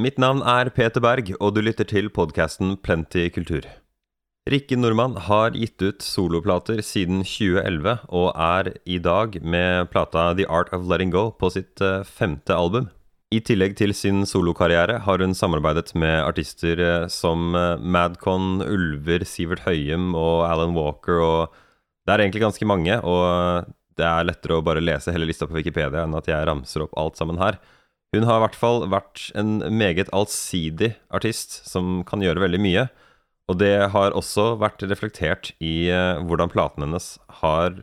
Mitt navn er Peter Berg, og du lytter til podkasten Plenty kultur. Rikke Nordmann har gitt ut soloplater siden 2011, og er i dag med plata The Art of Letting Go på sitt eh, femte album. I tillegg til sin solokarriere har hun samarbeidet med artister eh, som eh, Madcon, Ulver, Sivert Høyem og Alan Walker, og det er egentlig ganske mange, og det er lettere å bare lese hele lista på Wikipedia enn at jeg ramser opp alt sammen her. Hun har i hvert fall vært en meget allsidig artist som kan gjøre veldig mye. Og det har også vært reflektert i uh, hvordan platene hennes har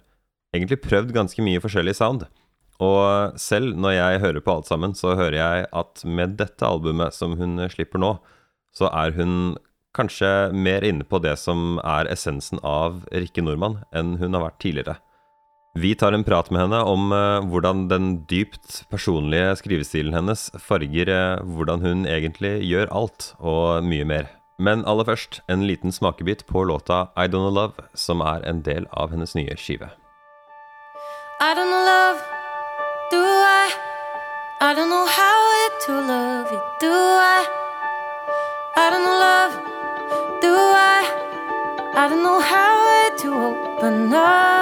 egentlig prøvd ganske mye forskjellig sound. Og selv når jeg hører på alt sammen, så hører jeg at med dette albumet som hun slipper nå, så er hun kanskje mer inne på det som er essensen av Rikke Nordmann, enn hun har vært tidligere. Vi tar en prat med henne om uh, hvordan den dypt personlige skrivestilen hennes farger uh, hvordan hun egentlig gjør alt, og mye mer. Men aller først en liten smakebit på låta I Don't Know Love, som er en del av hennes nye skive. I don't know love, do I? I don't know how to love you, do I? I don't love, do I? I don't know how to open up.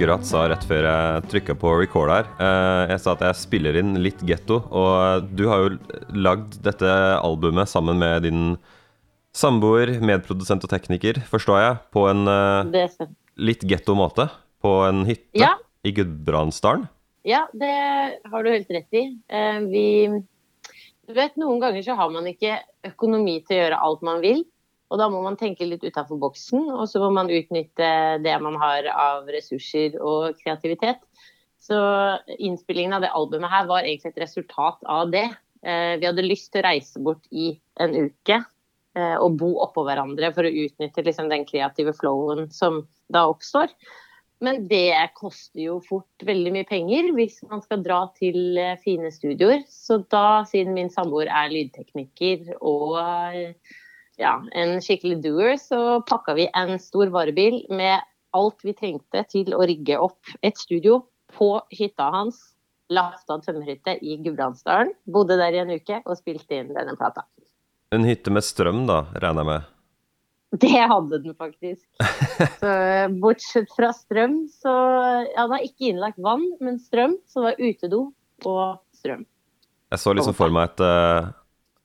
Akkurat sa rett før jeg trykka på record her. eh, Jeg sa at jeg spiller inn litt getto, og du har jo lagd dette albumet sammen med din samboer, medprodusent og tekniker, forstår jeg, på en eh, litt getto måte. På en hytte Ja. i Gudbrandsdalen. Ja, det har du helt rett i. Eh, Vi Du vet, noen ganger så har man ikke økonomi til å gjøre alt man vil. Og da må man tenke litt utafor boksen, og så må man utnytte det man har av ressurser og kreativitet. Så innspillingen av det albumet her var egentlig et resultat av det. Eh, Vi hadde lyst til å reise bort i en uke eh, og bo oppå hverandre for å utnytte liksom, den kreative flowen som da oppstår. Men det koster jo fort veldig mye penger hvis man skal dra til eh, fine studioer. Så da, siden min samboer er lydtekniker og ja, en skikkelig doer, så pakka vi en stor varebil med alt vi trengte til å rigge opp et studio på hytta hans. Lafta tømmerhytte i Gudbrandsdalen. Bodde der i en uke og spilte inn denne plata. En hytte med strøm, da, regner jeg med. Det hadde den faktisk. Så eh, bortsett fra strøm, så Ja, det er ikke innlagt vann, men strøm. Så det var utedo og strøm. Jeg så liksom for meg et, eh,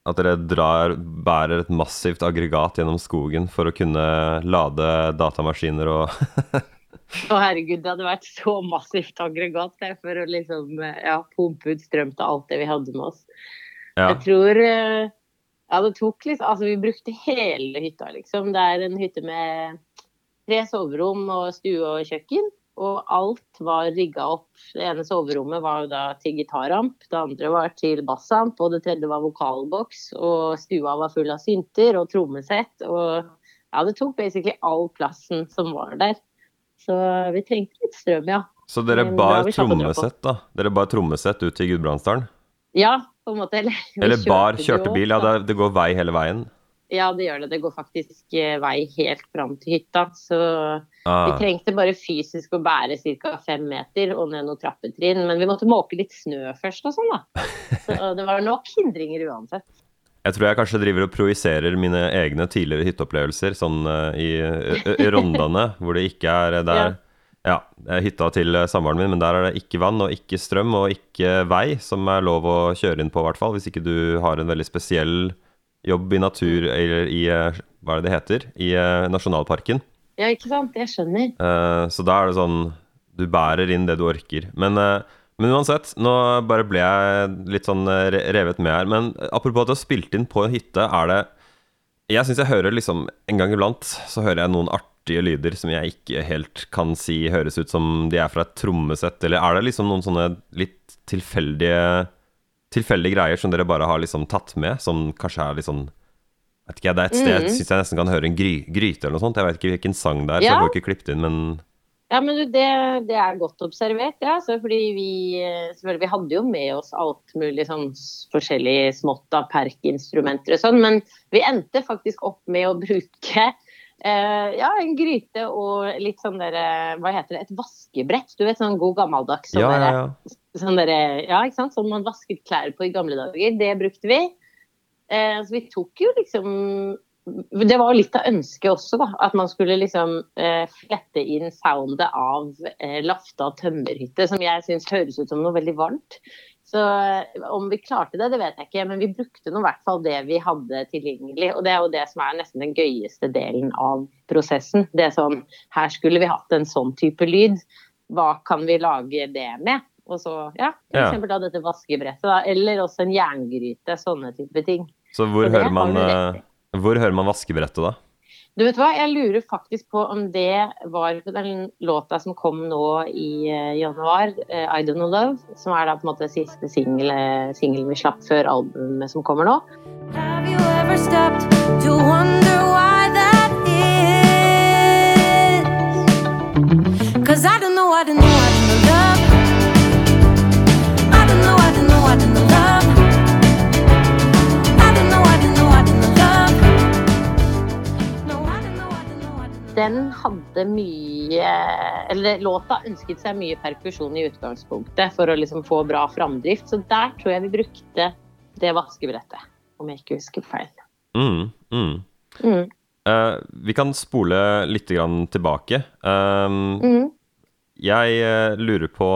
at dere drar, bærer et massivt aggregat gjennom skogen for å kunne lade datamaskiner og Å herregud, det hadde vært så massivt aggregat det, for å liksom eh, ja, pumpe ut strøm til alt det vi hadde med oss. Ja. Jeg tror eh, Ja, det tok liksom Altså, vi brukte hele hytta, liksom. Det er en hytte med tre soverom og stue og kjøkken. Og alt var rigga opp. Det ene soverommet var da til gitaramp, det andre var til bassamp, og det tredje var vokalboks. Og stua var full av synter og trommesett. Og ja, det tok basically all plassen som var der. Så vi trengte litt strøm, ja. Så dere bar trommesett, da? Dere bar trommesett ut til Gudbrandsdalen? Ja, på en måte. Eller, Eller bar, kjørte bil? Ja, det, det går vei hele veien? Ja, det gjør det. Det går faktisk eh, vei helt fram til hytta. Så vi Ah, trengte bare fysisk å bære ca. fem meter og ned noen trappetrinn. Men vi måtte måke litt snø først og sånn, da. Så det var nok hindringer uansett. jeg tror jeg kanskje driver og projiserer mine egne tidligere hytteopplevelser sånn eh, i, i, Rondane, hvor det ikke er eh, der Ja, det er hytta til samboeren min, men der er det ikke vann og ikke strøm og ikke vei som er lov å kjøre inn på, i hvert fall. Hvis ikke du har en veldig spesiell jobb i natur, eller i eh, Hva er det det heter? I eh, nasjonalparken. Ja, ikke sant? Jeg skjønner. Eh, så da er det sånn Du bærer inn det du orker. Men, men uansett, nå bare ble jeg litt sånn revet med her. Men apropos at du har spilt inn på en hytte, er det Jeg syns jeg hører liksom En gang iblant så hører jeg noen artige lyder som jeg ikke helt kan si høres ut som de er fra et trommesett, eller er det liksom noen sånne litt tilfeldige tilfeldige greier som dere bare har liksom tatt med, som kanskje er litt sånn Vet ikke, Det er et sted jeg syns jeg nesten kan høre en gry, gryte eller noe sånt. Jeg vet ikke hvilken sang det er, så jeg får ikke klippet inn, men Ja, men det, det er godt observert, ja. Så fordi vi, eh, selvfølgelig, vi hadde jo med oss alt mulig sånn forskjellig smått av perkinstrumenter og sånn, men vi endte faktisk opp med å bruke eh, ja, en gryte og litt sånn derre Hva heter det? Et vaskebrett. Du vet sånn god gammeldags sånn ja, ja, ja. Sånn der, Ja, ikke sant. Sånn man vasket klær på i gamle dager. Det brukte vi. Eh, så vi tok jo liksom Det var litt av ønsket også, da. At man skulle liksom eh, flette inn soundet av eh, Lafta tømmerhytte, som jeg syns høres ut som noe veldig varmt. Så eh, om vi klarte det, det vet jeg ikke, men vi brukte nå i hvert fall det vi hadde tilgjengelig. Og det er jo det som er nesten den gøyeste delen av prosessen. Det er sånn Her skulle vi hatt en sånn type lyd. Hva kan vi lage det med? Og så, ja, for Ja. eksempel da dette vaskebrettet, da. Eller også en jerngryte. Sånne type ting. Så hvor Så hører man eh, Hvor hører man vaskebrettet, da? Du vet hva, jeg lurer faktisk på om det var på den låta som kom nå i eh, januar, eh, I Don't Know Love, som er da på en måte siste singel- singelen vi slapp før albumet som kommer nå. Have you ever stopped to wonder why that is? Cause I don't know, I don't know, I don't know Den hadde mye Eller låta ønsket seg mye perkusjon i utgangspunktet for å liksom få bra framdrift, så der tror jeg vi brukte det vaskebrettet, om jeg ikke husker feil. Mm, mm. Mm. Uh, vi kan spole litt grann tilbake. Uh, Mm. Jeg eh, lurer på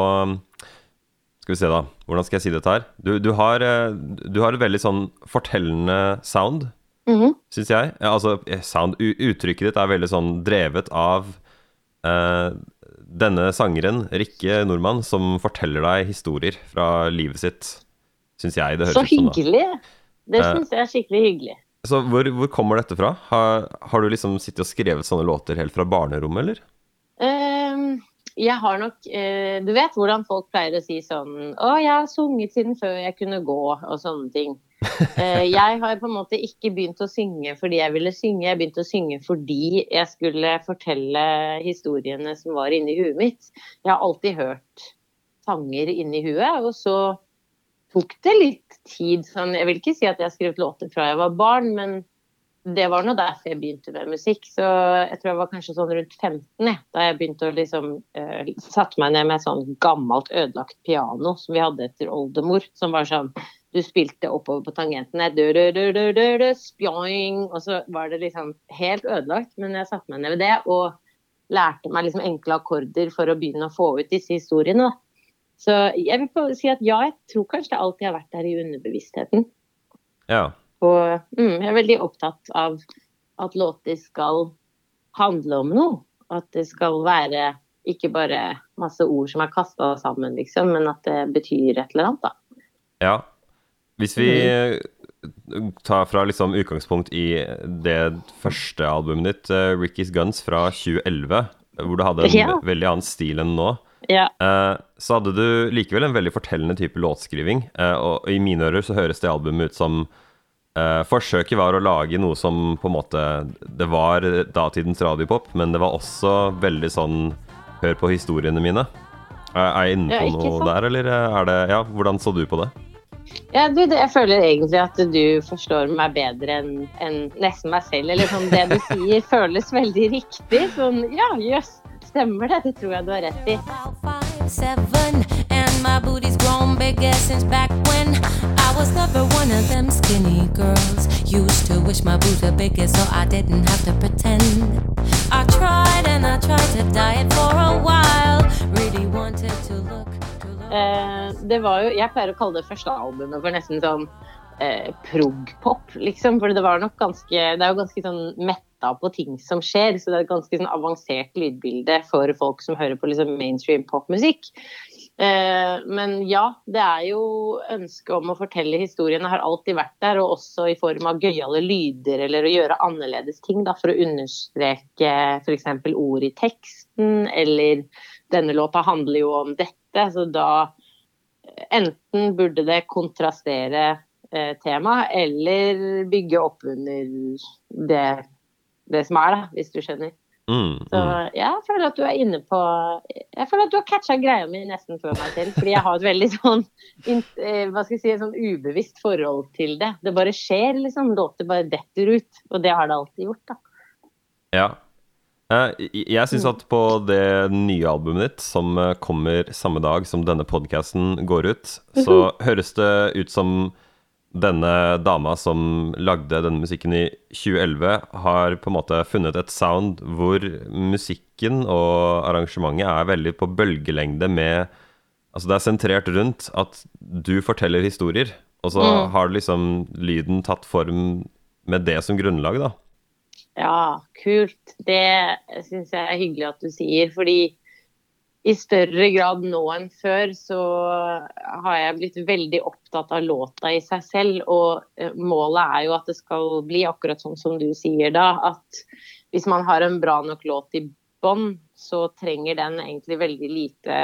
Skal vi se, da. Hvordan skal jeg si dette her? Du, du, har, eh, du har et veldig sånn fortellende sound, Mm. syns jeg. Ja, altså, eh, sound, uttrykket ditt er veldig sånn drevet av eh, denne sangeren, Rikke Nordmann, som forteller deg historier fra livet sitt, syns jeg det høres Så ut som. da. hyggelig! Det Eh. syns jeg er skikkelig hyggelig. Så hvor, hvor kommer dette fra? Har, har du liksom sittet og skrevet sånne låter helt fra barnerommet, eller? Ehm, jeg har nok eh, Du vet hvordan folk pleier å si sånn Å, jeg har sunget siden før jeg kunne gå, og sånne ting. Eh, jeg har på en måte ikke begynt å synge fordi jeg ville synge, jeg begynte å synge fordi jeg skulle fortelle historiene som var inni huet mitt. Jeg har alltid hørt sanger inni huet, og så tok det litt tid. Sånn, jeg vil ikke si at jeg har skrevet låter fra jeg var barn, men det var nå derfor jeg begynte med musikk. Så jeg tror jeg var kanskje sånn rundt 15 jeg, da jeg begynte å liksom uh, Satte meg ned med et sånn gammelt, ødelagt piano som vi hadde etter oldemor. Som var sånn Du spilte oppover på tangentene, Du, du, du, du, du, du, spjoing, og så var det liksom helt ødelagt. Men jeg satte meg ned ved det og lærte meg liksom enkle akkorder for å begynne å få ut disse historiene. da. Så jeg vil si at ja, jeg tror kanskje det alltid har vært der i underbevisstheten. Ja. Og mm, jeg er veldig opptatt av at låter skal handle om noe. At det skal være ikke bare masse ord som er kasta sammen, liksom, men at det betyr et eller annet, da. Ja. Hvis vi tar fra liksom utgangspunkt i det første albumet ditt, eh, Ricky's Guns fra 2011, hvor du hadde en Ja. veldig annen stil enn nå, Ja. eh, så hadde du likevel en veldig fortellende type låtskriving. eh, Og i mine ører så høres det albumet ut som eh, Forsøket var å lage noe som på en måte Det var datidens radiopop, men det var også veldig sånn Hør på historiene mine. Er er jeg inne på ja, noe sant? der, eller er det Ja, hvordan så du på det? Ja, du, det, jeg føler egentlig at du forstår meg bedre enn en nesten meg selv. Eller sånn, det du sier føles veldig riktig. Sånn, ja, jøss, stemmer det? Det tror jeg du har rett i. Was never one of them skinny girls. Used to wish my boobs were bigger so I didn't have to pretend. I tried and I tried to diet for a while. Really wanted to look. To look. Eh, det var jo, jeg pleier å kalle det første albumet for nesten sånn eh, prog-pop, liksom. For det var nok ganske Det er jo ganske sånn metta på ting som skjer, så det er et ganske sånn avansert lydbilde for folk som hører på liksom mainstream popmusikk. Eh, men ja, det er jo ønsket om å fortelle historiene har alltid vært der, og også i form av gøyale lyder eller å gjøre annerledes ting da, for å understreke f.eks. ord i teksten, eller denne låta handler jo om dette, så da enten burde det kontrastere eh, temaet, eller bygge opp under det, det som er, da, hvis du skjønner. Mm, Så mm. jeg føler at du er inne på Jeg føler at du har catcha greia mi nesten før meg selv. Fordi jeg har et veldig sånn eh, hva skal jeg si, sånn ubevisst forhold til det. Det bare skjer, liksom. Låter bare detter ut. Og det har det alltid gjort, da. Ja. Eh, Jeg syns at på det nye albumet ditt, som eh, kommer samme dag som denne podkasten går ut, så høres det ut som denne dama som lagde denne musikken i 2011, har på en måte funnet et sound hvor musikken og arrangementet er veldig på bølgelengde med Altså det er sentrert rundt at du forteller historier, og så Mm. har liksom lyden tatt form med det som grunnlag, da. Ja, kult. Det syns jeg er hyggelig at du sier. Fordi i større grad nå enn før så har jeg blitt veldig opptatt av låta i seg selv. Og eh, målet er jo at det skal bli akkurat sånn som du sier da. At hvis man har en bra nok låt i bånn, så trenger den egentlig veldig lite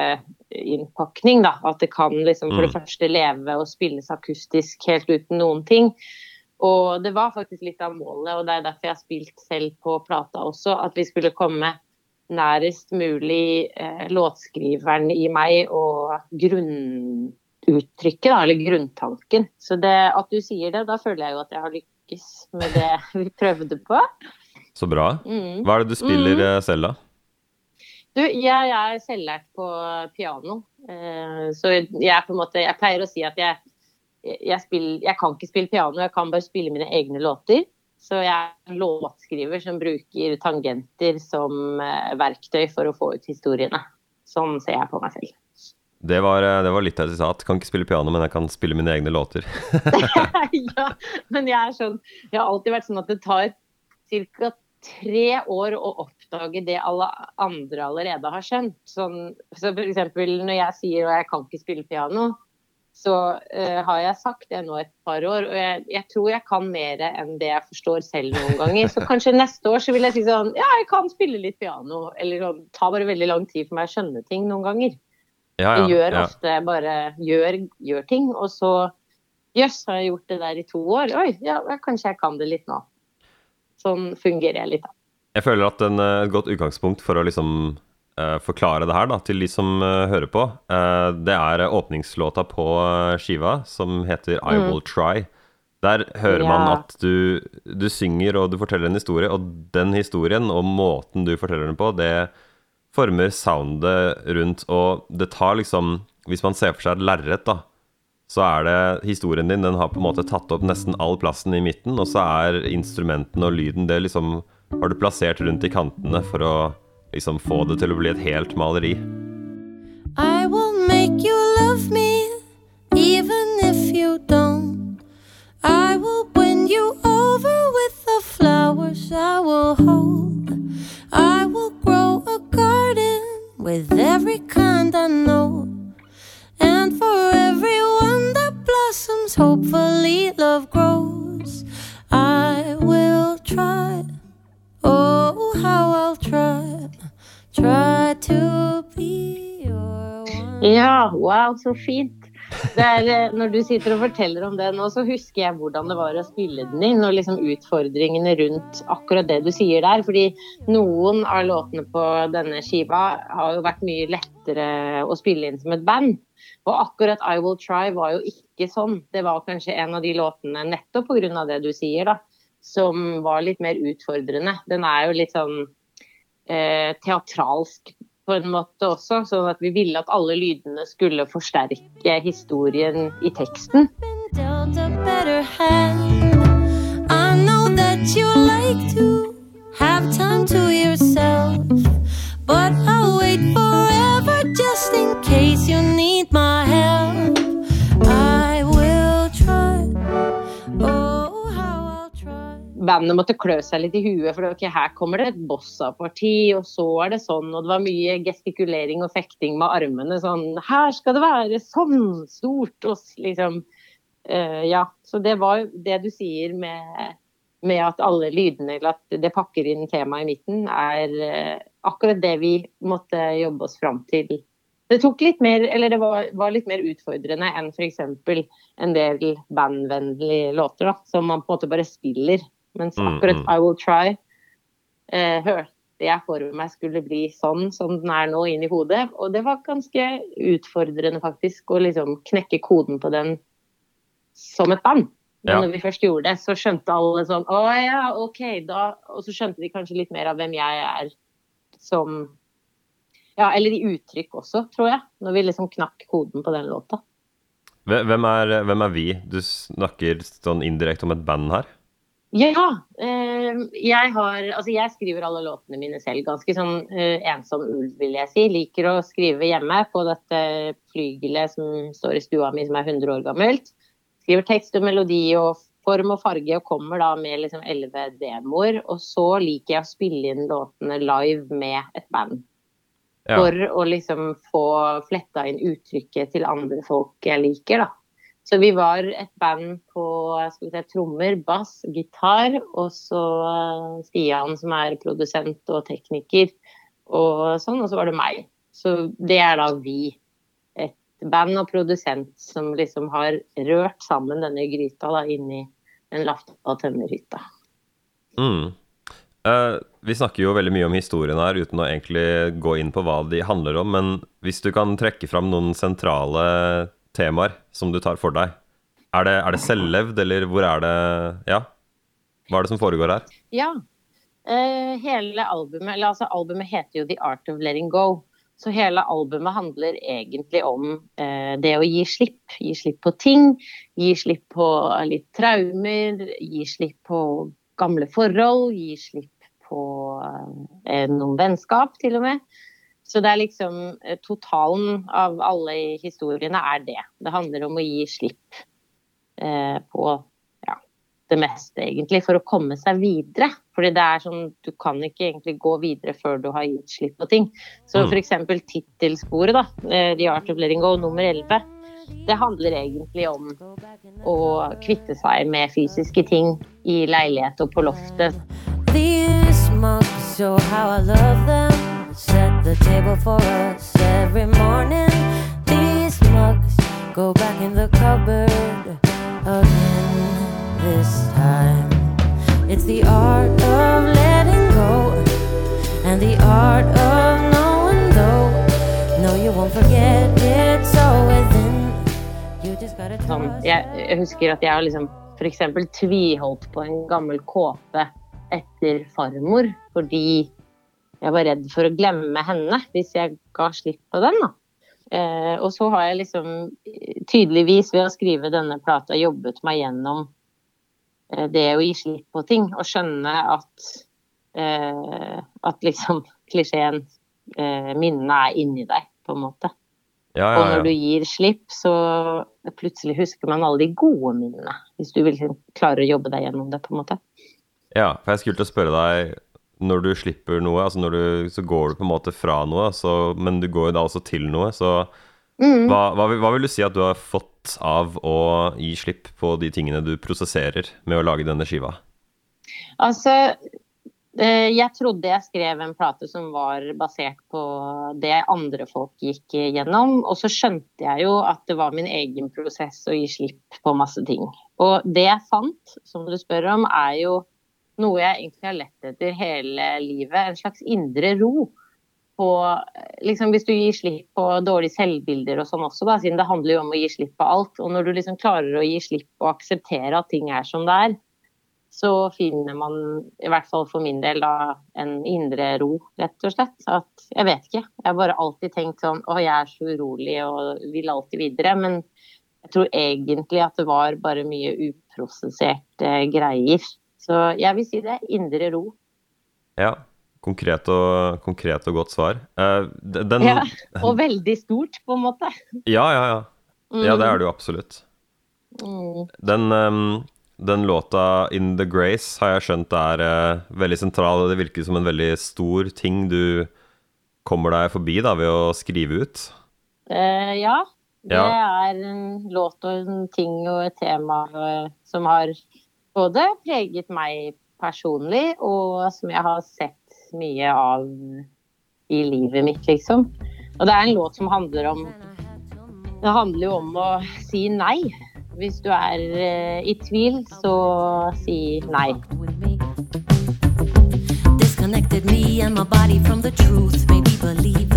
innpakning. da. At det kan liksom for det Mm. første leve og spilles akustisk helt uten noen ting. Og det var faktisk litt av målet, og det er derfor jeg har spilt selv på plata også, at vi skulle komme nærest mulig eh, låtskriveren i meg og grunnuttrykket, da, eller grunntanken. Så det, at du sier det, da føler jeg jo at jeg har lykkes med det vi prøvde på. Så bra. Mm. Hva er det du spiller mm. selv, da? Du, jeg er selvlært på piano. Eh, så jeg på en måte Jeg pleier å si at jeg, jeg, spiller, jeg kan ikke spille piano, jeg kan bare spille mine egne låter. Så jeg er en låtskriver som bruker tangenter som eh, verktøy for å få ut historiene. Sånn ser jeg på meg selv. Det var, eh, det var litt jeg sa. Kan ikke spille piano, men jeg kan spille mine egne låter. ja, men jeg er sånn Jeg har alltid vært sånn at det tar ca. tre år å oppdage det alle andre allerede har skjønt. Sånn, så eksempel når jeg sier at jeg kan ikke spille piano, så uh, har jeg sagt det nå et par år. Og jeg, jeg tror jeg kan mer enn det jeg forstår selv noen ganger. Så kanskje neste år så vil jeg si sånn Ja, jeg kan spille litt piano. Eller sånn, tar bare veldig lang tid for meg å skjønne ting noen ganger. Ja, Jeg gjør ja. ofte bare gjør, gjør ting, og så Jøss, har jeg gjort det der i to år? Oi, ja, kanskje jeg kan det litt nå. Sånn fungerer jeg litt, da. Jeg føler at en, eh, et godt utgangspunkt for å liksom forklare det her da, til de som eh, hører på, eh, det er eh, åpningslåta på eh, skiva, som heter I Mm. Will Try. Der hører man at du, du synger og du forteller en historie, og den historien og måten du forteller den på, det former soundet rundt, og det tar liksom Hvis man ser for seg et lerret, da, så er det historien din Den har på en måte tatt opp nesten all plassen i midten, og så er instrumentene og lyden Det liksom har du plassert rundt i kantene for å liksom få det til å bli et helt maleri. I will make you love me, even if you don't. I will win you over with the flowers I will hold. I will grow a garden with every kind I know. And for everyone that blossoms, hopefully love grows. I will try. Oh, how I'll try. Ja, wow, så fint. Er, eh, når du sitter og forteller om det nå, så husker jeg hvordan det var å spille den inn, og liksom utfordringene rundt akkurat det du sier der. Fordi noen av låtene på denne skiva har jo vært mye lettere å spille inn som et band. Og akkurat I Will Try var jo ikke sånn. Det var kanskje en av de låtene, nettopp pga. det du sier, da, som var litt mer utfordrende. Den er jo litt sånn eh, teatralsk på en måte også, sånn at vi ville at alle lydene skulle forsterke historien i teksten. Bandet måtte klø seg litt i huet, for okay, her kommer det et bossa-parti, og så er det sånn, og det var mye gestikulering og fekting med armene. Sånn Her skal det være sånn stort! Og liksom uh, Ja. Så det var det du sier med, med at alle lydene, eller at det pakker inn temaet i midten, er uh, akkurat det vi måtte jobbe oss fram til. Det tok litt mer, eller det var, var litt mer utfordrende enn f.eks. en del bandvennlige låter, da, som man på en måte bare spiller. Mens Mm, akkurat mm. I Will Try eh, hørte jeg for meg skulle bli sånn som den er nå inn i hodet. Og det var ganske utfordrende faktisk å liksom knekke koden på den som et band. Men Ja. når vi først gjorde det, så skjønte alle sånn Å ja, OK, da Og så skjønte de kanskje litt mer av hvem jeg er som Ja, eller i uttrykk også, tror jeg. Når vi liksom knakk koden på den låta. Hvem er, hvem er vi? Du snakker sånn indirekte om et band her. Ja. Eh, jeg har Altså, jeg skriver alle låtene mine selv. Ganske sånn eh, ensom ulv, vil jeg si. Liker å skrive hjemme på dette flygelet som står i stua mi, som er 100 år gammelt. Skriver tekst og melodi og form og farge, og kommer da med liksom 11 demoer. Og så liker jeg å spille inn låtene live med et band. Ja. For å liksom få fletta inn uttrykket til andre folk jeg liker, da. Så vi var et band på si, trommer, bass, gitar, og så eh, Stian som er produsent og tekniker, og sånn, og så var det meg. Så det er da vi. Et band og produsent som liksom har rørt sammen denne gryta da inni en lafta tømmerhytta. Mm. Uh, vi snakker jo veldig mye om historien her uten å egentlig gå inn på hva de handler om, men hvis du kan trekke fram noen sentrale temaer som du tar for deg, er det, er det selvlevd, eller hvor er det Ja, hva er det som foregår her? Ja. Uh, hele albumet, eller altså albumet heter jo The Art of Letting Go. Så hele albumet handler egentlig om uh, det å gi slipp. Gi slipp på ting. Gi slipp på litt traumer. Gi slipp på gamle forhold. Gi slipp på uh, noen vennskap, til og med. Så det er liksom eh, totalen av alle historiene er det. Det handler om å gi slipp eh, på ja, det meste, egentlig, for å komme seg videre. Fordi det er sånn, du kan ikke egentlig gå videre før du har gitt slipp på ting. Så f.eks. for eksempel tittelsporet, da, eh, The Art of Letting Go, nummer 11, det handler egentlig om å kvitte seg med fysiske ting i leilighet og på loftet. These mugs show how I love them. Set the table for us every morning. These mugs go back in the cupboard again this time. It's the art of letting go and the art of knowing though. No, you won't forget it's all within. You just gotta Sånn, trust. jeg, jeg husker at jeg har liksom f.eks. tviholdt på en gammel kåpe etter farmor, fordi jeg var redd for å glemme henne hvis jeg ga slipp på den. da. Eh, og så har jeg liksom eh, tydeligvis ved å skrive denne plata jobbet meg gjennom eh, det å gi slipp på ting, og skjønne at, eh, at liksom klisjeen eh, minnene er inni deg, på en måte. Ja, Og ja, når du gir slipp, så plutselig husker man alle de gode minnene. Hvis du vil klare å jobbe deg gjennom det, på en måte. ja for jeg skulle til å spørre deg Når du slipper noe, altså når du, så går du på en måte fra noe, så, men du går jo da også til noe, så Mm. hva, hva, vil- hva vil du si at du har fått av å gi slipp på de tingene du prosesserer med å lage denne skiva? Altså, eh, jeg trodde jeg skrev en plate som var basert på det andre folk gikk gjennom. Og så skjønte jeg jo at det var min egen prosess å gi slipp på masse ting. Og det jeg fant, som du spør om, er jo noe jeg egentlig har lett etter hele livet. En slags indre ro. På, liksom hvis du gir slipp på dårlige selvbilder og sånn også, da, siden det handler jo om å gi slipp på alt. Og når du liksom klarer å gi slipp og akseptere at ting er som det er, så finner man, i hvert fall for min del, da, en indre ro, rett og slett. At, jeg vet ikke. Jeg har bare alltid tenkt sånn Å, jeg er så urolig og vil alltid videre. Men jeg tror egentlig at det var bare mye uprosesserte greier. Så jeg vil si det. Indre ro. Ja, konkret og, konkret og godt svar. Eh, den, Ja, og veldig stort, på en måte. ja, ja, ja. Ja, det er det jo absolutt. Mm. Den, ehm, Den låta 'In The Grace' har jeg skjønt er eh, veldig sentral, det virker som en veldig stor ting du kommer deg forbi da, ved å skrive ut. Eh, ja. Det er en låt og en ting og et tema som har både preget meg personlig, og som jeg har sett mye av i livet mitt, liksom. Og det er en låt som handler om Det handler jo om å si nei. Hvis du er eh, i tvil, så si nei. Disconnected me and my body from the truth, made me believe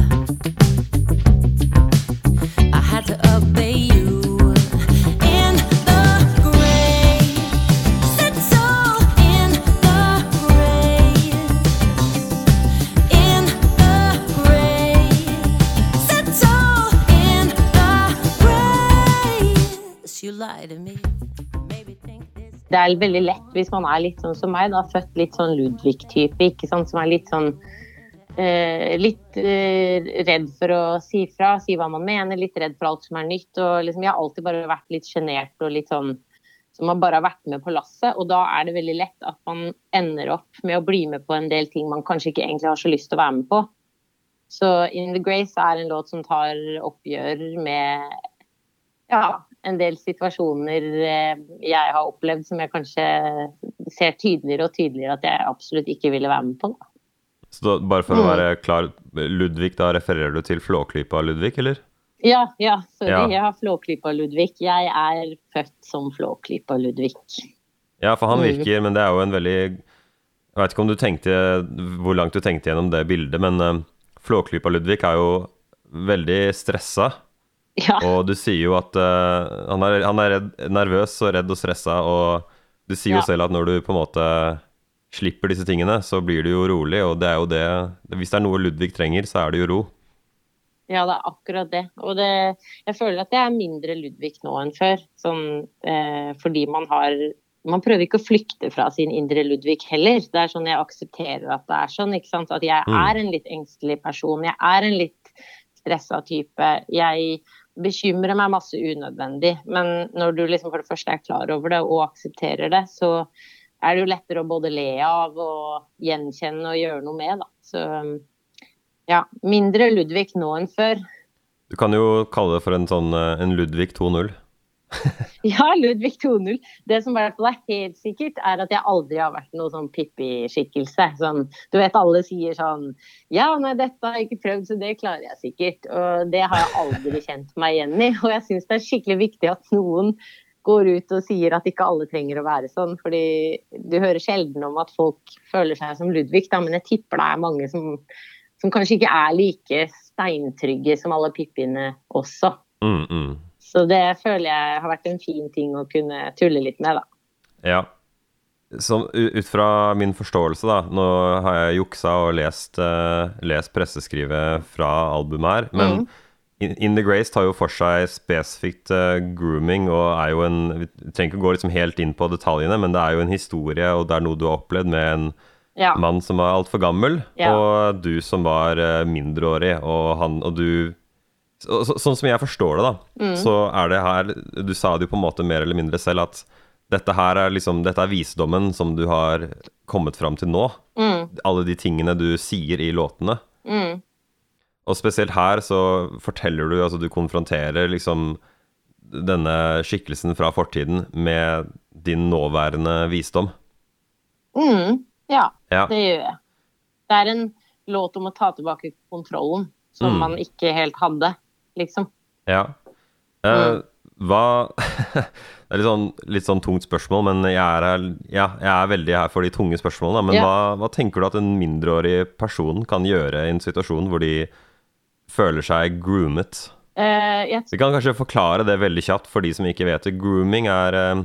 I had to obey you. Det er veldig lett hvis man er litt sånn som meg, da, født litt sånn Ludvig-type, ikke sant, som er litt sånn eh, Litt eh, redd for å si fra, si hva man mener, litt redd for alt som er nytt. og liksom, Jeg har alltid bare vært litt sjenert og litt sånn som man bare har vært med på lasset. Og da er det veldig lett at man ender opp med å bli med på en del ting man kanskje ikke egentlig har så lyst til å være med på. Så In The Grace er en låt som tar oppgjør med ja, en del situasjoner eh, jeg har opplevd som jeg kanskje ser tydeligere og tydeligere at jeg absolutt ikke ville være med på. Da. Så da, bare for å Mm. være klar, Ludvig, da refererer du til Flåklypa Ludvig, eller? Ja, ja, sorry. Ja. Jeg har Flåklypa-Ludvig. Jeg er født som Flåklypa-Ludvig. Ja, for han Mm. virker, men det er jo en veldig Jeg vet ikke om du tenkte hvor langt du tenkte gjennom det bildet, men uh, Flåklypa Ludvig er jo veldig stressa. Ja, Og du sier jo at uh, han er, han er redd, nervøs og redd og stressa, og du sier jo selv at når du på en måte slipper disse tingene, så blir du jo rolig, og det er jo det Hvis det er noe Ludvig trenger, så er det jo ro. ja, det er akkurat det. Og det, jeg føler at jeg er mindre Ludvig nå enn før. Sånn, eh, fordi man har Man prøver ikke å flykte fra sin indre Ludvig heller. Det er sånn jeg aksepterer at det er sånn. ikke sant? At jeg Mm. er en litt engstelig person. Jeg er en litt stressa type. Jeg bekymrer meg masse unødvendig. Men når du liksom for det første er klar over det og aksepterer det, så er det jo lettere å både le av og gjenkjenne og gjøre noe med, da. Så ja, mindre Ludvig nå enn før. Du kan jo kalle det for en sånn eh, en Ludvig 2.0. Ja, Ludvig 2.0. Det som i hvert fall er helt sikkert, er at jeg aldri har vært noen sånn Pippi-skikkelse. Sånn, du vet alle sier sånn Ja, nei, dette har jeg ikke prøvd, så det klarer jeg sikkert. Og det har jeg aldri kjent meg igjen i. Og jeg syns det er skikkelig viktig at noen går ut og sier at ikke alle trenger å være sånn. Fordi du hører sjelden om at folk føler seg som Ludvig, da, men jeg tipper det er mange som, som kanskje ikke er like steintrygge som alle Pippiene også. Mm, mm. Så det føler jeg har vært en fin ting å kunne tulle litt med, da. Ja. Så ut fra min forståelse, da Nå har jeg juksa og lest, uh, lest presseskrivet fra albumet her, men Mm. In, In The Grace tar jo for seg spesifikt uh, grooming og er jo en Vi trenger ikke gå liksom helt inn på detaljene, men det er jo en historie, og det er noe du har opplevd med en Ja. mann som var altfor gammel, Ja. og du som var uh, mindreårig, og han og du så, så, Sånn som jeg forstår det, da, Mm. så er det her Du sa det jo på en måte mer eller mindre selv at dette her er liksom Dette er visdommen som du har kommet fram til nå. Mm, Alle de tingene du sier i låtene. mm, Og spesielt her så forteller du, altså du konfronterer liksom denne skikkelsen fra fortiden med din nåværende visdom. mm, ja, Ja. det gjør jeg. Det er en låt om å ta tilbake kontrollen, som Mm. man ikke helt hadde, liksom. Ja. Eh, hva Det er litt sånn, litt sånn tungt spørsmål, men jeg er, her, ja, jeg er veldig her for de tunge spørsmålene. Men Ja. hva, hva tenker du at en mindreårig person kan gjøre i en situasjon hvor de føler seg groomet? Uh, yes. Vi kan kanskje forklare det veldig kjapt for de som ikke vet det. Grooming er uh,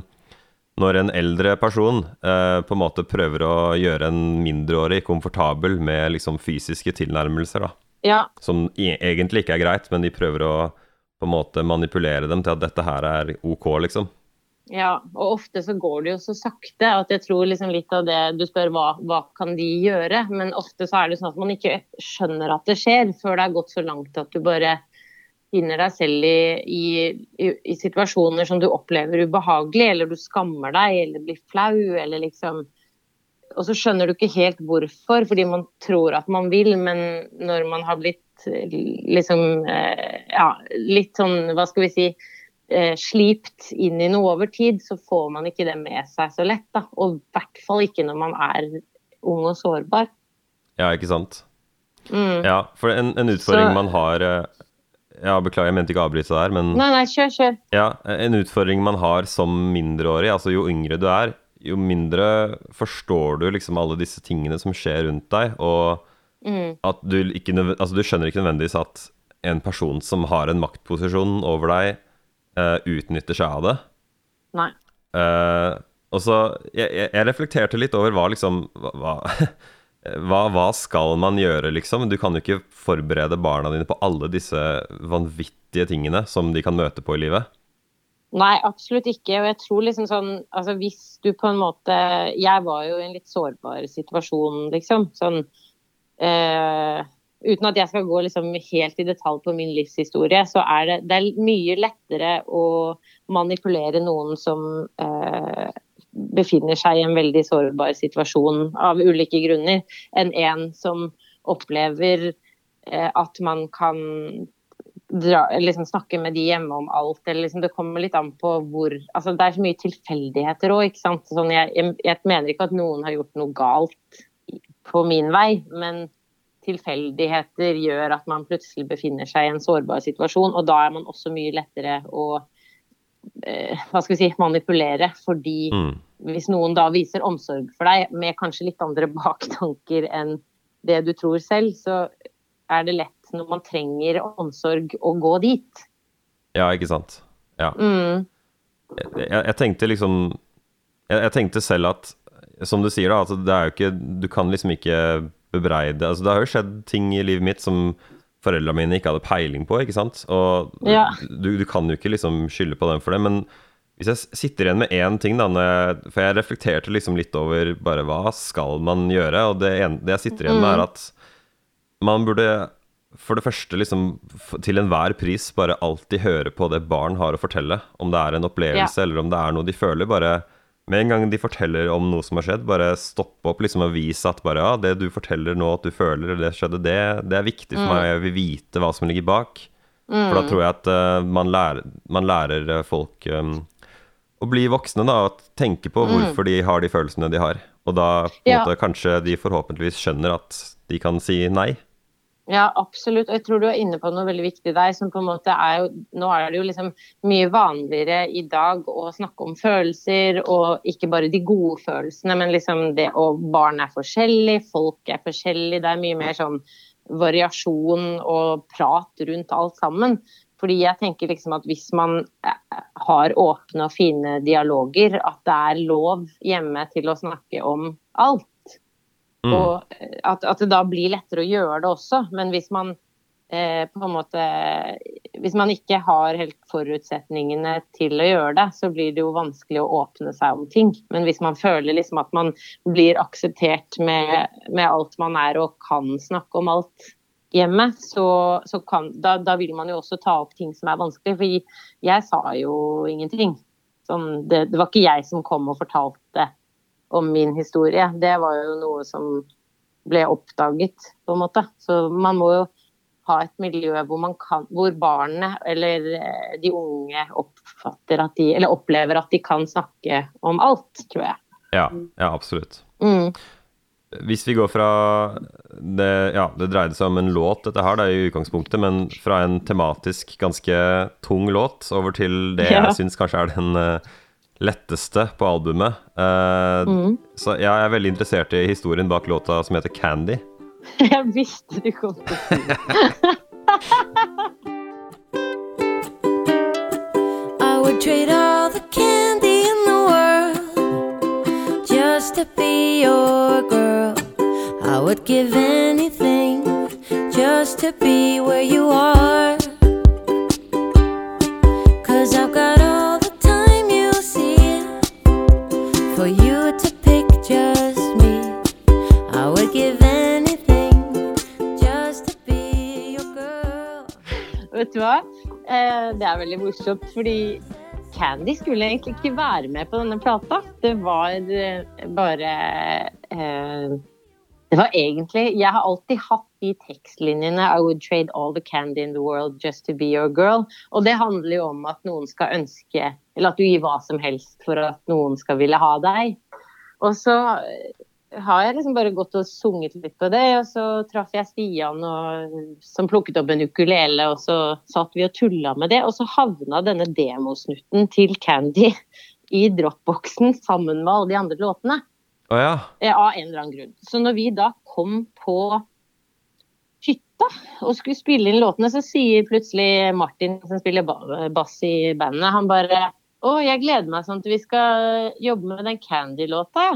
når en eldre person uh, på en måte prøver å gjøre en mindreårig komfortabel med liksom fysiske tilnærmelser, da. Ja, Som egentlig ikke er greit, men de prøver å på en måte manipulere dem til at dette her er ok, liksom. ja, og ofte så går det jo så sakte at jeg tror liksom litt av det du spør hva, hva kan de gjøre, men ofte så er det sånn at man ikke skjønner at det skjer før det er gått så langt at du bare finner deg selv i, i, i, i situasjoner som du opplever ubehagelig, eller du skammer deg, eller blir flau, eller liksom Og så skjønner du ikke helt hvorfor, fordi man tror at man vil, men når man har blitt liksom eh, Ja, litt sånn, hva skal vi si eh, slipt inn i noe over tid, så får man ikke det med seg så lett. Da. Og i hvert fall ikke når man er ung og sårbar. Ja, ikke sant. Mm. Ja, for en, en utfordring Så- man har eh, Ja, beklager, jeg mente ikke å avbryte der, men Nei, nei, kjør, kjør. ja, en utfordring man har som mindreårig, altså jo yngre du er, jo mindre forstår du liksom alle disse tingene som skjer rundt deg, og Mm. at du ikke Altså, du skjønner ikke nødvendigvis at en person som har en maktposisjon over deg, eh, utnytter seg av det. Nei. Eh, og så jeg, jeg, reflekterte litt over hva liksom hva, hva, hva skal man gjøre, liksom? Du kan jo ikke forberede barna dine på alle disse vanvittige tingene som de kan møte på i livet. Nei, absolutt ikke. Og jeg tror liksom sånn Altså hvis du på en måte Jeg var jo i en litt sårbar situasjon, liksom. Sånn eh, Uten at jeg skal gå liksom helt i detalj på min livshistorie, så er det, det er mye lettere å manipulere noen som eh, befinner seg i en veldig sårbar situasjon av ulike grunner, enn en som opplever eh, at man kan dra, liksom snakke med de hjemme om alt. Eller liksom, det kommer litt an på hvor altså Det er så mye tilfeldigheter òg. Sånn, jeg, jeg, jeg mener ikke at noen har gjort noe galt på min vei, men tilfeldigheter gjør at man plutselig befinner seg i en sårbar situasjon. Og da er man også mye lettere å eh, hva skal vi si, manipulere. Fordi Mm. hvis noen da viser omsorg for deg med kanskje litt andre baktanker enn det du tror selv, så er det lett når man trenger omsorg å gå dit. Ja, ikke sant. Ja. Mm. Jeg, jeg tenkte liksom jeg, jeg tenkte selv at Som du sier, da, altså det er jo ikke Du kan liksom ikke bebreide Altså, det har jo skjedd ting i livet mitt som foreldrene mine ikke hadde peiling på, ikke sant? Og Ja. du, du kan jo ikke liksom skylde på dem for det, men hvis jeg sitter igjen med én ting, da jeg, For jeg reflekterte liksom litt over bare hva skal man gjøre, og det, en, det jeg sitter igjen med, er at man burde for det første liksom til enhver pris bare alltid høre på det barn har å fortelle. Om det er en opplevelse eller om det er noe de føler. Bare med en gang de forteller om noe som har skjedd, bare stoppe opp liksom og vise at bare ja, det du forteller nå at du føler, eller det skjedde, det, det er viktig for meg. Jeg vil vite hva som ligger bak. For da tror jeg at uh, man, lærer, man lærer eh, folk um, å bli voksne, da. og tenke på hvorfor de har de følelsene de har. Og da Ja. måte kanskje de forhåpentligvis skjønner at de kan si nei. Ja, absolutt. Og jeg tror du er inne på noe veldig viktig der. som på en måte er jo, Nå er det jo liksom mye vanligere i dag å snakke om følelser, og ikke bare de gode følelsene, men liksom det å barn er forskjellige, folk er forskjellige. Det er mye mer sånn variasjon og prat rundt alt sammen. Fordi jeg tenker liksom at hvis man eh, har åpne og fine dialoger, at det er lov hjemme til å snakke om alt. Mm. Og eh, at, at det da blir lettere å gjøre det også. Men hvis man eh, på en måte Hvis man ikke har helt forutsetningene til å gjøre det, så blir det jo vanskelig å åpne seg om ting. Men hvis man føler liksom at man blir akseptert med, med alt man er og kan snakke om alt hjemme, så, så kan, da, da vil man jo også ta opp ting som er vanskelig. For jeg sa jo ingenting. Sånn, det, det var ikke jeg som kom og fortalte om min historie. Det var jo noe som ble oppdaget, på en måte. Så man må jo ha et miljø hvor, man kan, hvor barnet eller eh, de unge at de, eller opplever at de kan snakke om alt, tror jeg. Ja, ja absolutt. Mm. Hvis vi går fra det, Ja, det dreide seg om en låt, dette her, da, i utgangspunktet, men fra en tematisk ganske tung låt over til det Ja. jeg syns kanskje er den eh, letteste på albumet. Uh, Mm. Så jeg er veldig interessert i historien bak låta som heter 'Candy'. Jeg visste du kom til å si det. I would trade all the candy in the world just to be your girl. I would give anything just to be where you are. Vet du hva? eh, det er veldig morsomt, fordi Candy skulle egentlig ikke være med på denne plata. Det var eh, bare eh, Det var egentlig Jeg har alltid hatt de tekstlinjene I would trade all the candy in the world just to be your girl. Og det handler jo om at noen skal ønske Eller at du gir hva som helst for at noen skal ville ha deg. Og så har jeg liksom bare gått og sunget litt på det, og så traff jeg Stian og, som plukket opp en ukulele, og så satt vi og tulla med det, og så havna denne demosnutten til Candy i dropboxen sammen med alle de andre låtene. Å ja. Av en eller annen grunn. Så når vi da kom på hytta og skulle spille inn låtene, så sier plutselig Martin, som spiller bass i bandet, han bare Å, jeg gleder meg sånn til vi skal jobbe med den Candy-låta.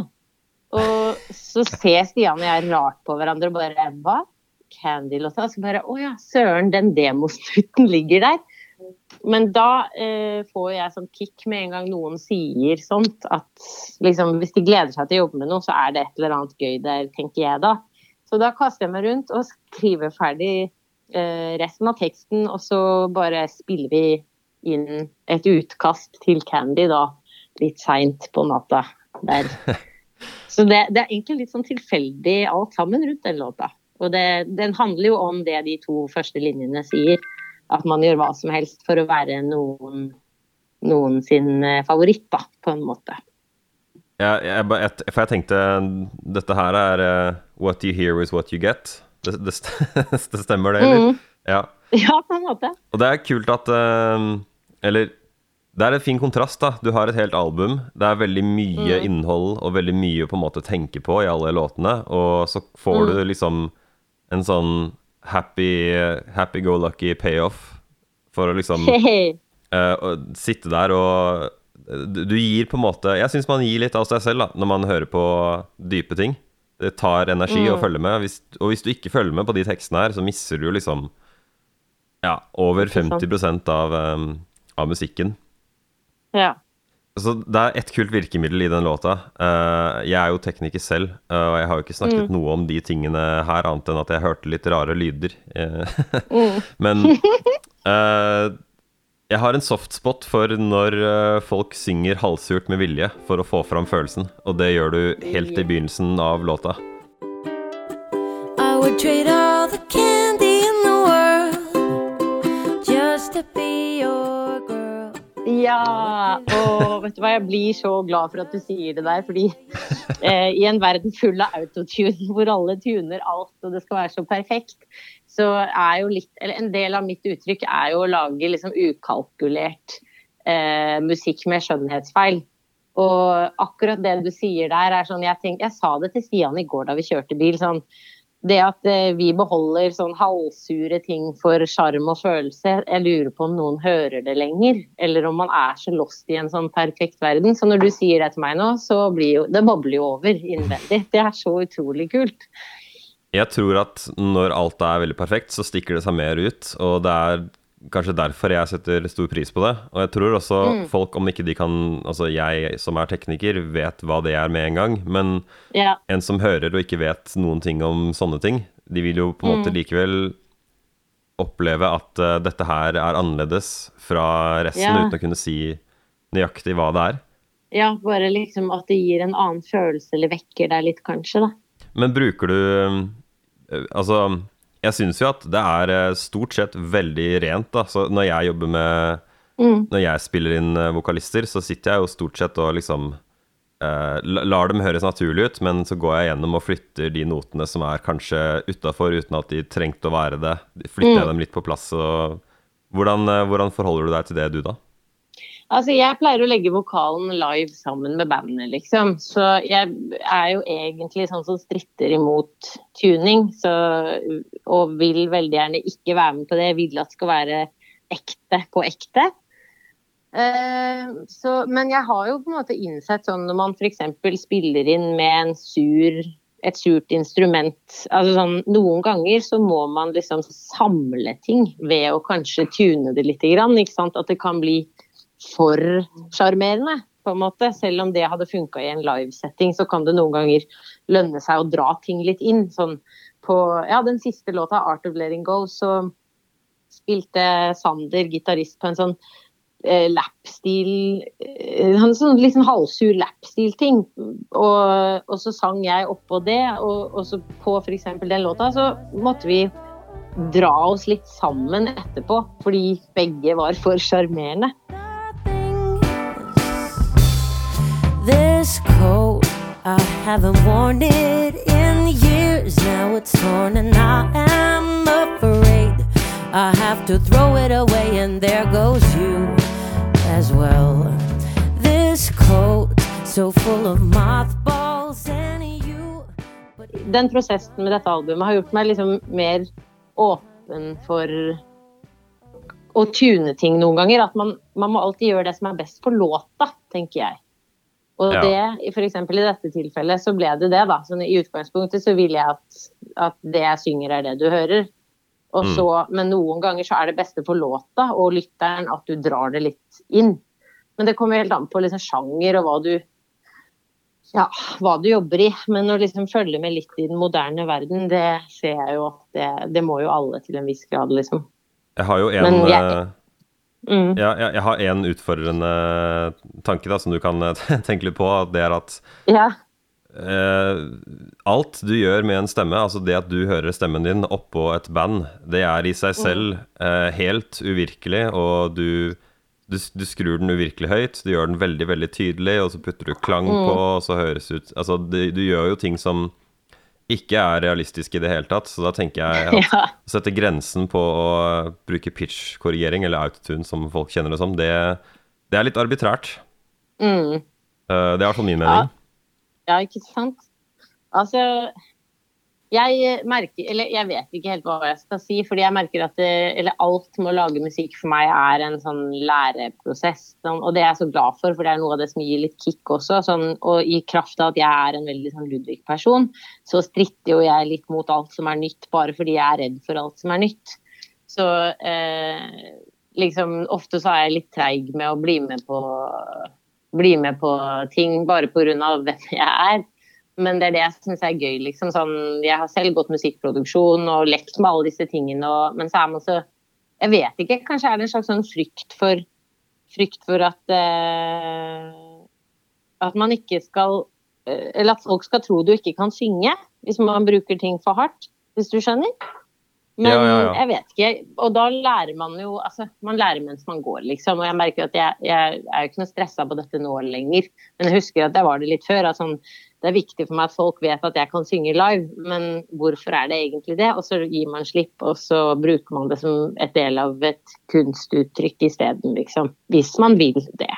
Og så ser Stian og jeg rart på hverandre og bare Hva? Candy-låta? Og så bare Å ja, søren, den demosnutten ligger der. Men da eh, får jeg sånn kick med en gang noen sier sånt. At liksom, hvis de gleder seg til å jobbe med noe, så er det et eller annet gøy der, tenker jeg da. Så da kaster jeg meg rundt og skriver ferdig eh, resten av teksten, og så bare spiller vi inn et utkast til Candy da, litt seint på natta. Der. Så det, det er egentlig litt sånn tilfeldig alt sammen rundt den låta. Og det, den handler jo om det de to første linjene sier. At man gjør hva som helst for å være noen, noen sin eh, favoritt, da, på en måte. Ja, jeg, jeg, for jeg tenkte dette her er uh, What you hear is what you get. Det, det, det stemmer, det, eller? Mm. Ja. Ja, på en måte. Og det er kult at uh, Eller det er en fin kontrast, da. Du har et helt album. Det er veldig mye Mm. innhold og veldig mye på en måte å tenke på i alle låtene. Og så får Mm. du liksom en sånn happy, happy go lucky payoff for å liksom eh, å sitte der og du, du gir på en måte Jeg syns man gir litt av seg selv da, når man hører på dype ting. Det tar energi å Mm. følge med. Hvis, og hvis du ikke følger med på de tekstene her, så mister du liksom ja, over 50 av, um, av musikken. Ja. Så det er ett kult virkemiddel i den låta. Eh, jeg er jo tekniker selv, eh, og jeg har jo ikke snakket Mm. noe om de tingene her, annet enn at jeg hørte litt rare lyder. Eh, Mm. Men eh, jeg har en softspot for når folk synger halvsurt med vilje for å få fram følelsen, og det gjør du helt i begynnelsen av låta. I would trade Ja! Og vet du hva, jeg blir så glad for at du sier det der, fordi eh, i en verden full av autotune, hvor alle tuner alt og det skal være så perfekt, så er jo litt Eller en del av mitt uttrykk er jo å lage liksom ukalkulert eh, musikk med skjønnhetsfeil. Og akkurat det du sier der, er sånn Jeg, tenk, jeg sa det til Stian i går da vi kjørte bil. sånn det at eh, vi beholder sånn halvsure ting for sjarm og følelse, jeg lurer på om noen hører det lenger. Eller om man er så lost i en sånn perfekt verden. Så når du sier det til meg nå, så blir jo Det bobler jo over innvendig. Det er så utrolig kult. Jeg tror at når alt er veldig perfekt, så stikker det seg mer ut, og det er kanskje derfor jeg setter stor pris på det. Og jeg tror også folk, om ikke de kan Altså jeg som er tekniker, vet hva det er med en gang, men yeah. en som hører og ikke vet noen ting om sånne ting, de vil jo på en måte likevel oppleve at uh, dette her er annerledes fra resten, yeah. uten å kunne si nøyaktig hva det er. ja, bare liksom at det gir en annen følelse, eller vekker deg litt, kanskje, da. Men bruker du eh, Altså, jeg syns jo at det er eh, stort sett veldig rent, da. Så når jeg jobber med Mm. Når jeg spiller inn eh, vokalister, så sitter jeg jo stort sett og liksom eh, lar dem høres naturlig ut, men så går jeg gjennom og flytter de notene som er kanskje utafor, uten at de trengte å være det. Flytter jeg dem litt på plass. Og hvordan, eh, hvordan forholder du deg til det, du, da? Altså, jeg pleier å legge vokalen live sammen med bandet, liksom. Så jeg er jo egentlig sånn som stritter imot tuning. Så, og vil veldig gjerne ikke være med på det. Jeg vil at det skal være ekte på ekte. Uh, så, men jeg har jo på en måte innsett sånn når man f.eks. spiller inn med en sur, et surt instrument altså sånn, Noen ganger så må man liksom samle ting ved å kanskje tune det litt. Ikke sant? At det kan bli for sjarmerende, på en måte. Selv om det hadde funka i en livesetting, så kan det noen ganger lønne seg å dra ting litt inn. Sånn på ja, den siste låta, 'Art of Letting Go', så spilte Sander gitarist på en sånn eh, lapstil eh, En sånn liksom halvsur lapstil-ting. Og, og, så sang jeg oppå det, og, og så på f.eks. den låta så måtte vi dra oss litt sammen etterpå, fordi begge var for sjarmerende. This coat, I haven't worn it in years. Now it's torn and I am afraid I have to throw it away, and there goes you as well. This coat, so full of mothballs and you. Den prosessen med dette albumet har gjort meg liksom mer åpen for å tune ting noen ganger. At man, man må alltid gjøre det som er best for låta, tenker jeg. Og Ja. det, for eksempel i dette tilfellet, så ble det det, da. Så I utgangspunktet så vil jeg at, at det jeg synger, er det du hører. Og Mm. så, Men noen ganger så er det beste for låta og lytteren at du drar det litt inn. Men det kommer helt an på liksom sjanger og hva du ja, hva du jobber i. Men å liksom følge med litt i den moderne verden, det ser jeg jo at det, det må jo alle til en viss grad, liksom. Jeg har jo en jeg- eh, Mm. ja, jeg, jeg har en utfordrende tanke da, som du kan eh, tenke litt på. Det er at Ja. eh, alt du gjør med en stemme, altså det at du hører stemmen din oppå et band, det er i seg selv eh, helt uvirkelig, og du, du, du skrur den uvirkelig høyt, du gjør den veldig, veldig tydelig, og så putter du klang på, og så høres ut Altså, du, du gjør jo ting som ikke er realistisk i det hele tatt, så da tenker jeg at ja. å sette grensen på å bruke pitch-korrigering, eller autotune som folk kjenner det som, det, det er litt arbitrært. Mm. Eh, det er i hvert fall min mening. Ja, ikke sant? Altså jeg merker Eller jeg vet ikke helt hva jeg skal si, fordi jeg merker at det, eller alt med å lage musikk for meg er en sånn læreprosess. Sånn, og det er jeg så glad for, for det er noe av det som gir litt kick også. Sånn, og i kraft av at jeg er en veldig sånn Ludvig-person, så stritter jo jeg litt mot alt som er nytt, bare fordi jeg er redd for alt som er nytt. Så eh, liksom ofte så er jeg litt treig med å bli med på bli med på ting bare pga. hvem jeg er. Men det er det jeg syns er gøy. liksom sånn, Jeg har selv gått musikkproduksjon og lekt med alle disse tingene. Og, men så er man så Jeg vet ikke. Kanskje er det en slags sånn frykt for Frykt for at eh, At man ikke skal eh, Eller at folk skal tro du ikke kan synge hvis man bruker ting for hardt. Hvis du skjønner? Men Ja, ja, ja. jeg vet ikke. Og da lærer man jo altså, Man lærer mens man går, liksom. Og jeg merker at jeg, jeg er jo ikke noe stressa på dette nå lenger. Men jeg husker at jeg var det litt før. at sånn, det er viktig for meg at folk vet at jeg kan synge live, men hvorfor er det egentlig det? Og så gir man slipp, og så bruker man det som et del av et kunstuttrykk isteden, liksom. Hvis man vil det.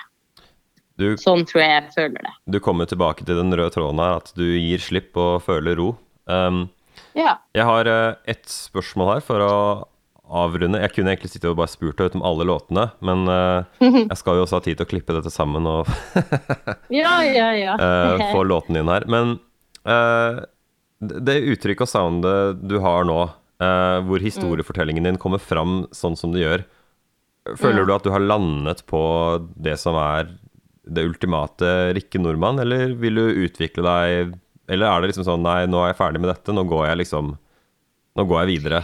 Du, Sånn tror jeg jeg føler det. du kommer tilbake til den røde tråden her, at du gir slipp og føler ro. Um, Ja. jeg har et ett spørsmål her for å avrunde. Jeg kunne egentlig sitte og bare spurt deg ut om alle låtene, men uh, jeg skal jo også ha tid til å klippe dette sammen og Ja, ja, ja. uh, få låten inn her. Men uh, det uttrykket og soundet du har nå, hvor historiefortellingen din kommer fram sånn som det gjør, føler du at du har landet på det som er det ultimate Rikke Nordmann, eller vil du utvikle deg Eller er det liksom sånn Nei, nå er jeg ferdig med dette, nå går jeg liksom Nå går jeg videre.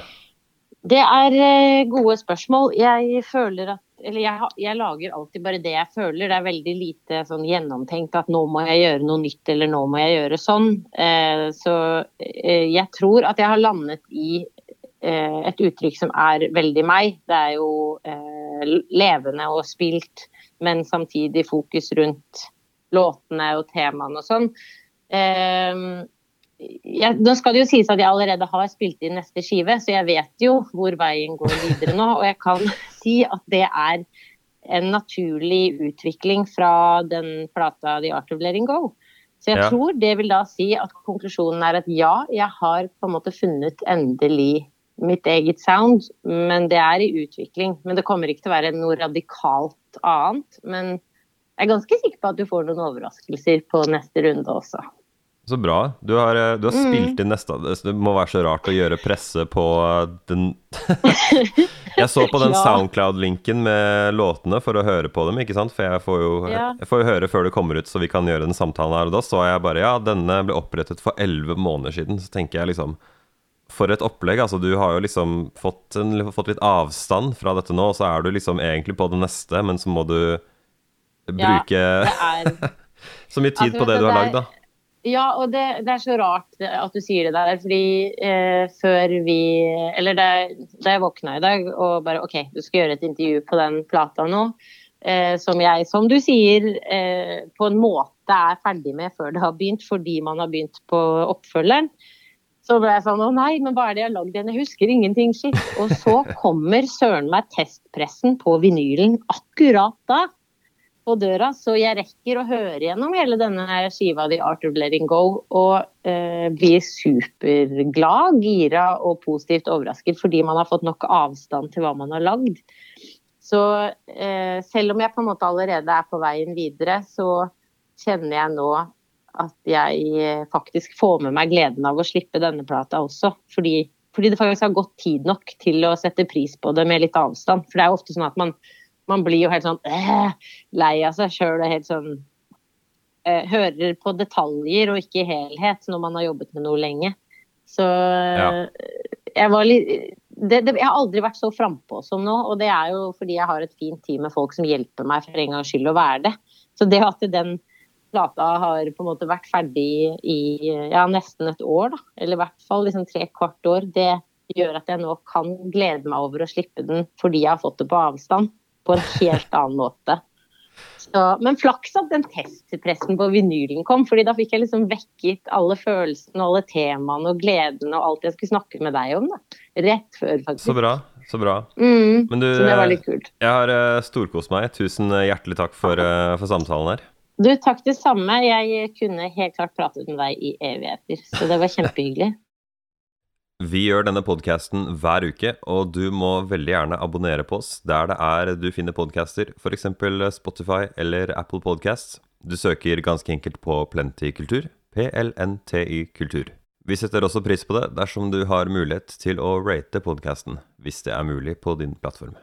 Det er eh, gode spørsmål. Jeg føler at Eller jeg, jeg lager alltid bare det jeg føler. Det er veldig lite sånn gjennomtenkt at nå må jeg gjøre noe nytt, eller nå må jeg gjøre sånn. Eh, så eh, jeg tror at jeg har landet i et uttrykk som er veldig meg. Det er jo levende og spilt, men samtidig fokus rundt låtene og temaene og sånn. Jeg, nå skal det jo sies at jeg allerede har spilt inn neste skive, så jeg vet jo hvor veien går videre nå. Og jeg kan si at det er en naturlig utvikling fra den plata The Art of Letting Go. Så jeg Ja. tror det vil da si at konklusjonen er at ja, jeg har på en måte funnet endelig mitt eget sound, men det er i utvikling. Men det kommer ikke til å være noe radikalt annet. Men jeg er ganske sikker på at du får noen overraskelser på neste runde også. Så bra. Du har, eh, du har Mm. spilt inn neste Det må være så rart å gjøre presse på eh, den Jeg så på den Ja. Soundcloud-linken med låtene for å høre på dem, ikke sant? For jeg får jo Ja. jeg får jo høre før det kommer ut, så vi kan gjøre den samtalen her. Og da så jeg bare ja, denne ble opprettet for elleve måneder siden. Så tenker jeg liksom For et opplegg. Altså, du har jo liksom fått, en, fått litt avstand fra dette nå, og så er du liksom egentlig på det neste, men så må du bruke ja, så mye tid Altså, på det du du, har lagd, da. Ja, og det, det er så rart at du sier det der, fordi eh, før vi Eller da jeg våkna i dag og bare OK, du skal gjøre et intervju på den plata nå, eh, som jeg, som du sier, eh, på en måte er ferdig med før det har begynt, fordi man har begynt på oppfølgeren. Så ble jeg sånn Å nei, men hva er det jeg har lagd igjen? Jeg husker ingenting, shit. Og så kommer søren meg testpressen på vinylen akkurat da på døra, så jeg rekker å høre gjennom hele denne skiva Art of Letting Go og eh, blir superglad, gira og positivt overrasket fordi man har fått nok avstand til hva man har lagd. Så eh, selv om jeg på en måte allerede er på veien videre, så kjenner jeg nå at jeg eh, faktisk får med meg gleden av å slippe denne plata også. Fordi, fordi det faktisk har gått tid nok til å sette pris på det med litt avstand. For det er jo ofte sånn at man man blir jo helt sånn øh, lei av seg sjøl og helt sånn øh, Hører på detaljer og ikke helhet når man har jobbet med noe lenge. Så Ja. jeg var litt det, det, Jeg har aldri vært så frampå som nå, og det er jo fordi jeg har et fint team med folk som hjelper meg for en gangs skyld å være det. Så det at den plata har på en måte vært ferdig i ja, nesten et år, da, eller i hvert fall liksom tre kvart år, det gjør at jeg nå kan glede meg over å slippe den fordi jeg har fått det på avstand på en helt annen måte. Så, men flaks at den testpressen på vinylen kom, fordi da fikk jeg liksom vekket alle følelsene, alle temaene og gleden og alt jeg skulle snakke med deg om. da. Rett før, faktisk. Så bra. Så bra. Mm, Men du, så det var eh, litt kult. jeg har eh, storkost meg. Tusen hjertelig takk for, eh, for samtalen her. Du, takk det samme. Jeg kunne helt klart pratet med deg i evigheter, så det var kjempehyggelig. Vi gjør denne podkasten hver uke, og du må veldig gjerne abonnere på oss der det er du finner podcaster, f.eks. Spotify eller Apple Podcasts. Du søker ganske enkelt på Plenty Kultur, PLNTY Kultur. Vi setter også pris på det dersom du har mulighet til å rate podkasten, hvis det er mulig på din plattform.